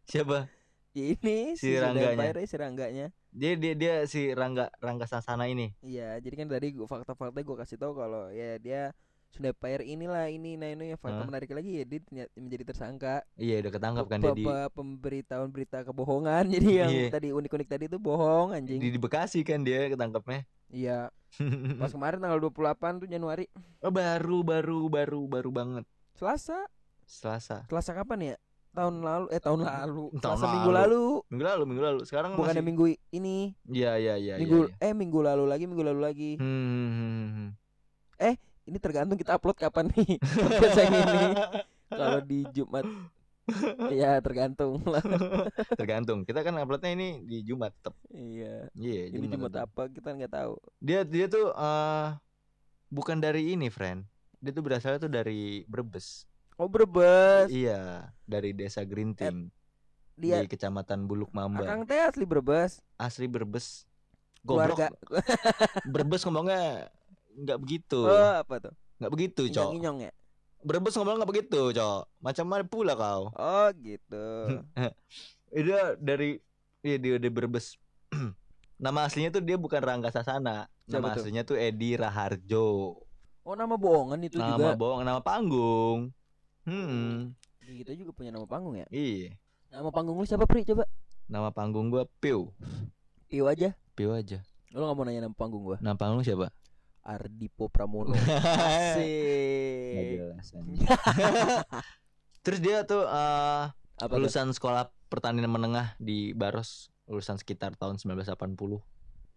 Siapa? Ya ini Si Sunda Rangganya. Empire si Rangganya. Dia dia dia si Rangga Rangga Sasana ini. Iya, jadi kan tadi fakta-fakta gue kasih tahu kalau ya dia Sunda Empire inilah ini nah ini yang fakta Hah? menarik lagi ya dia menjadi tersangka. Iya udah ketangkap kan Pe- dia di, pe- pemberitahuan berita kebohongan <laughs> jadi yang Iya. tadi unik-unik tadi itu bohong anjing. di Bekasi kan dia ketangkapnya. Iya, <laughs> pas kemarin tanggal 28 tuh Januari. Oh, baru baru baru baru banget. Selasa. Selasa. Selasa kapan ya? Tahun lalu eh tahun lalu. Tahun Selasa minggu lalu. Minggu lalu, minggu lalu. Sekarang Bukannya masih minggu ini. Iya iya iya minggu iya, iya. eh minggu lalu lagi, minggu lalu lagi. Hmm, hmm, hmm, hmm. Ini tergantung kita upload kapan nih. <laughs> podcast yang ini. Kalau di Jumat ya tergantung lah. <laughs> Tergantung. Kita kan uploadnya ini di Jumat tetap. Iya. Iya, Ini Jumat tetep. apa kita nggak tahu. Dia dia tuh eh bukan dari ini, friend. Dia tuh berasalnya tuh dari Brebes. Oh Brebes. Iya, dari desa Grinting Dia di Kecamatan Buluk Mamba. Akang teh asli Brebes. Asli Brebes. Goblok. Keluarga <laughs> Brebes ngomongnya nggak begitu. Oh apa tuh? Nggak begitu, Cok. Inyong-inyong ya? Brebes ngomongnya nggak begitu, Cok. Macam mana pula kau? Oh gitu. <laughs> Dia dari iya dia dari Brebes. <clears throat> Nama aslinya tuh dia bukan Rangga Sasana. Nama tuh? aslinya tuh Edi Raharjo. Oh nama bohongan itu nama juga. bohong, nama panggung. Hmm, Kita juga punya nama panggung ya. iya. Nama panggung lu siapa Pri? Coba. Nama panggung gua Piu. Piu aja. Piu aja. Lu gak mau nanya nama panggung gua? Nama panggung siapa? Ardipo Pramono. <laughs> Asik. <laughs> Terus dia tuh eh, Apa lulusan sekolah pertanian menengah di Baros, lulusan sekitar tahun 1980.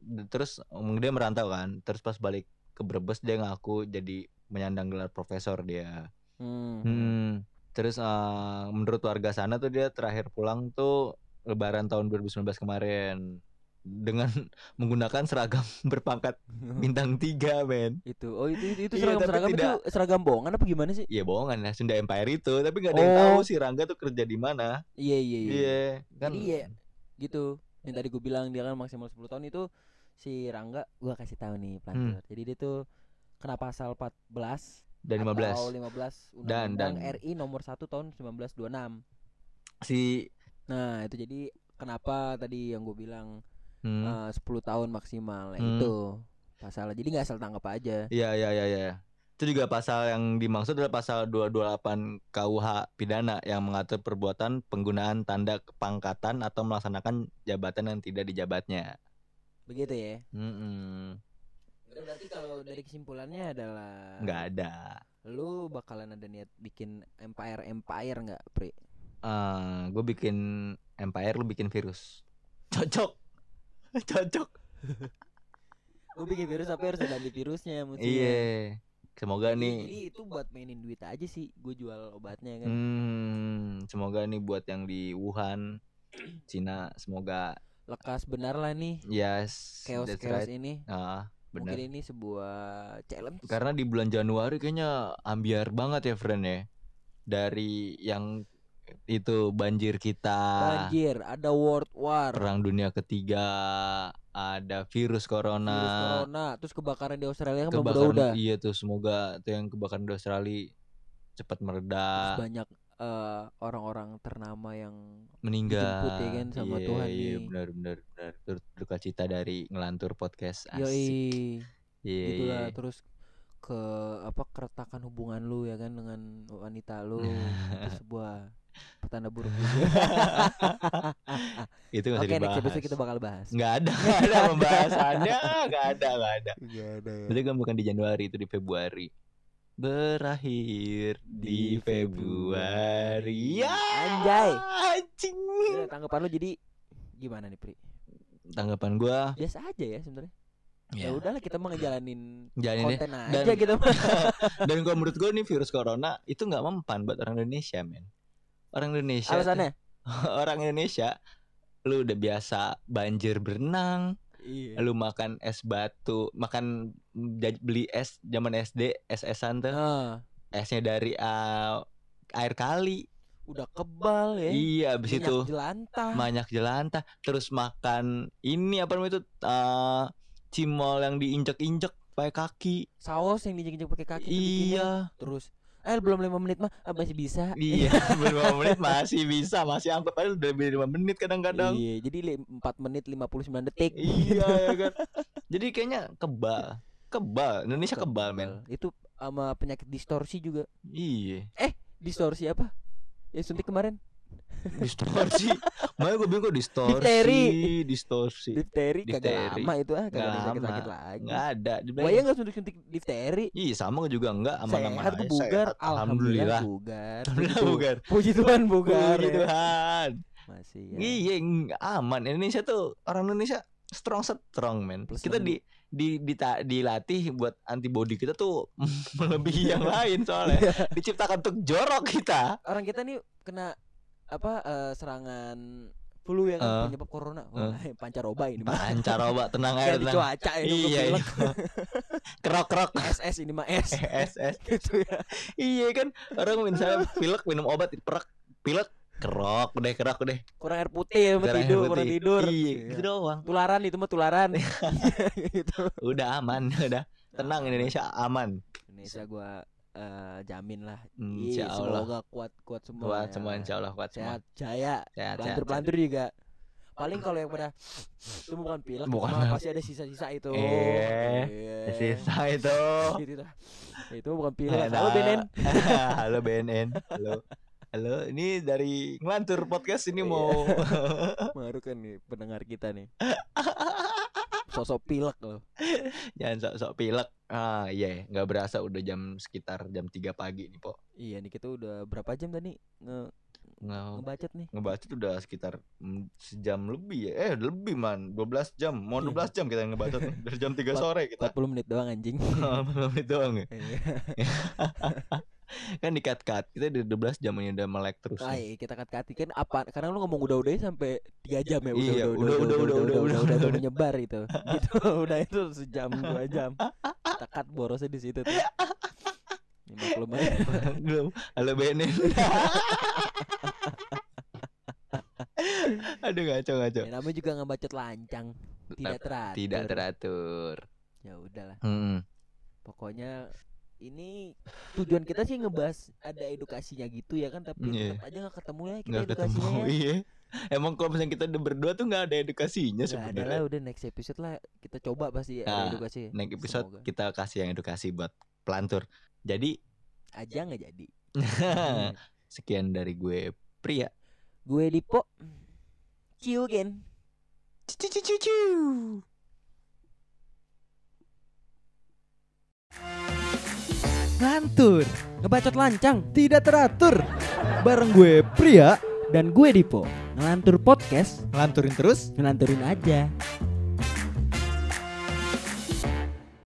D- Terus um, dia merantau kan, terus pas balik ke Brebes dia ngaku jadi menyandang gelar profesor dia. Hmm. Hmm. Terus eh, menurut warga sana tuh dia terakhir pulang tuh Lebaran tahun 2019 kemarin dengan <laughs> menggunakan seragam <laughs> berpangkat bintang 3 men. itu. Oh itu itu, itu Iya, seragam tapi seragam itu tidak- seragam bohongan apa gimana sih? Iya bohongan ya Sunda Empire itu, tapi nggak ada yang Oh. tahu si Rangga tuh kerja di mana. Iya iya iya. Iya, kan. Jadi ya gitu. Yang tadi gue bilang dia kan maksimal 10 tahun itu si Rangga gua kasih tahu nih pelantur. Jadi dia tuh kena pasal 14 Dan atau 15 15 Dan- Undang-Undang dan- RI nomor 1 tahun 1926. si Nah, itu jadi kenapa tadi yang gue bilang hmm, eh, 10 tahun maksimal. Nah, Hmm. Itu pasalnya. Jadi nggak asal tangkap aja. Iya iya iya iya. Itu juga pasal yang dimaksud adalah pasal 228 KUH pidana yang mengatur perbuatan penggunaan tanda kepangkatan atau melaksanakan jabatan yang tidak dijabatnya. Begitu ya. Mm-mm. Berarti kalau dari kesimpulannya adalah Nggak ada. lu bakalan ada niat bikin empire empire nggak, Pri? Eh, gue bikin empire, lu bikin virus. Cocok. <laughs> Cocok. Gue bikin virus tapi harus ada antivirusnya mestinya. Iya. Semoga Jadi- nih Jadi itu buat mainin duit aja sih. Gue jual obatnya kan. Hmm, semoga nih buat yang di Wuhan, Cina, semoga Lekas benar lah nih yes, chaos chaos right. ini. Ah, benar. Mungkin ini sebuah challenge. Karena di bulan Januari kayaknya ambiar banget ya, friend ya. Dari yang itu banjir kita, Banjir, ada world war, perang dunia ketiga, ada virus corona, virus corona, terus kebakaran di Australia kan kebakaran udah. iya tuh semoga tuh yang kebakaran di Australia cepat Terus mereda, banyak eh, orang-orang ternama yang meninggal. dijemput ya kan sama Iya, Tuhan Iya, nih. benar benar benar. Turut duka cita dari ngelantur podcast. Asik. yoi Iya, gitulah iya. terus ke apa keretakan hubungan lu ya kan dengan wanita lu <laughs> itu sebuah petanda buruk juga. <laughs> Itu nggak usah Oke next dibahas. episode kita bakal bahas. Nggak ada, nggak ada pembahasannya, nggak ada, nggak ada. Gak ada ya. Berarti kan bukan di Januari, itu di Februari. Berakhir di Di Februari. Ya, Anjay. Anjing. Tanggapan lu jadi gimana nih Pri? Tanggapan gua, Biasa aja ya sebenarnya. Ya ya, udahlah kita mau ngejalanin Jalanin konten Dan- aja gitu mah. <laughs> Dan kalau menurut gua nih virus corona itu nggak mempan buat orang Indonesia, men. Orang Indonesia, Alasannya? <laughs> orang Indonesia, lu udah biasa banjir berenang, Iya. lu makan es batu, makan beli es zaman SD, es-esan tuh, Nah, esnya dari uh, air kali. udah kebal ya. Iya, abis Minyak itu jelantah. banyak jelantah, terus makan ini apa namanya itu uh, cimol yang diinjek-injek pakai kaki. Saus yang diinjek-injek pakai kaki tuh. Iya. Terus eh belum lima menit mah ah, masih bisa. Iya, <laughs> beberapa menit masih bisa, masih angkut aja udah lebih lima menit kadang-kadang. Iya, jadi 4 menit 59 detik. Iya ya <laughs> kan. Jadi kayaknya kebal. Kebal. Indonesia kebal, men. Itu sama penyakit distorsi juga. Iya. Distorsi apa? Ya suntik kemarin. Distorsi. <laughs> Makanya gue bingung distorsi, Difteri. distorsi. Difteri kagak lama itu ah, kagak ada Nggak sakit-sakit lama. lagi. Enggak ada. Wah, ya enggak suntik-suntik difteri. Iya, sama juga enggak aman-aman Sehat aja. bugar, Sehat. alhamdulillah bugar. Alhamdulillah Puji- bugar. Puji Tuhan bugar. Puji ya. Tuhan. Masih ya. Iya, aman. Indonesia tuh orang Indonesia strong strong man. Plus kita di di dita- dilatih buat antibody kita tuh <laughs> melebihi yang lain soalnya. Iya. Diciptakan untuk jorok kita. Orang kita nih kena apa eh, serangan flu ya kan Eh. penyebab corona. Wah, pancaroba ini mah. Pancaroba tenang aja tenang. cuaca ini Iya, iya, iya. Kerok kerok. SS ini mah S. es. <laughs> gitu ya. Iya kan orang misalnya pilek minum obat perak pilek kerok deh kerok deh. Kurang air putih Darah tidur, putih. kurang tidur. Iya, Iya. gitu doang. Tularan itu mah tularan. <laughs> gitu. Udah aman, udah. Tenang Indonesia aman. Indonesia gua eh, jamin lah. Insya Iya, Allah. semoga kuat kuat semua. Kuat ya. semua insya Allah kuat semua. Sehat jaya. Sehat, Pelantur-pelantur juga. Paling kalau yang pada itu bukan pilek, Bukan cuma pasti ada sisa-sisa itu. Eh, Iya. Sisa itu. <laughs> Gitu. Itu bukan pilek. Halo BNN. <laughs> Halo BNN. Halo. Halo, ini dari ngelantur podcast ini mau <laughs> Baru kan nih pendengar kita nih. Sosok pilek loh. <laughs> jangan sok-sok pilek. Ah, iya, nggak berasa udah jam sekitar jam 3 pagi nih, Po. Iya nih kita udah berapa jam tadi nge Nge ngebacot nih? ngebaca tuh udah sekitar mm, sejam lebih ya. Eh, lebih man, 12 jam. Mau 12 jam kita ngebaca nih. Dari jam 3 sore kita. 40 menit doang anjing. <laughs> Belum itu doang ya. <laughs> Iya. Kan di cut-cut. Kita di 12 jam ini udah melek terus. Ah, nih. iya, kita kat kati kan apa karena lu ngomong udah-udah sampai 3 jam ya Iya, udah udah, udah udah, udah, udah, udah udah, udah udah. menyebar itu. <laughs> Gitu udah itu sejam 2 jam. Kita cut borosnya di situ tuh. 50 menit. Belum. Halo BNN. <laughs> Aduh ngaco ngaco. Ya, namanya juga ngebacot lancang. Tidak teratur. Tidak teratur. Ya udahlah. Hmm. Pokoknya ini tujuan kita sih ngebahas ada edukasinya gitu ya kan tapi Iya. tetap aja nggak ketemu ya kita ketemu. edukasinya ya. Iya. Emang kalau misalnya kita berdua tuh nggak ada edukasinya ada lah sebenarnya. udah next episode lah kita coba pasti ada Nah, edukasi. Next episode Semoga. kita kasih yang edukasi buat pelantur. Jadi aja nggak jadi. <laughs> sekian dari gue pria. Gue Dipo. See you again. Cucu cucu Ngantur, Ngebacot lancang tidak teratur. Bareng gue pria, dan gue Dipo. Ngelantur podcast, ngelanturin terus ngelanturin aja.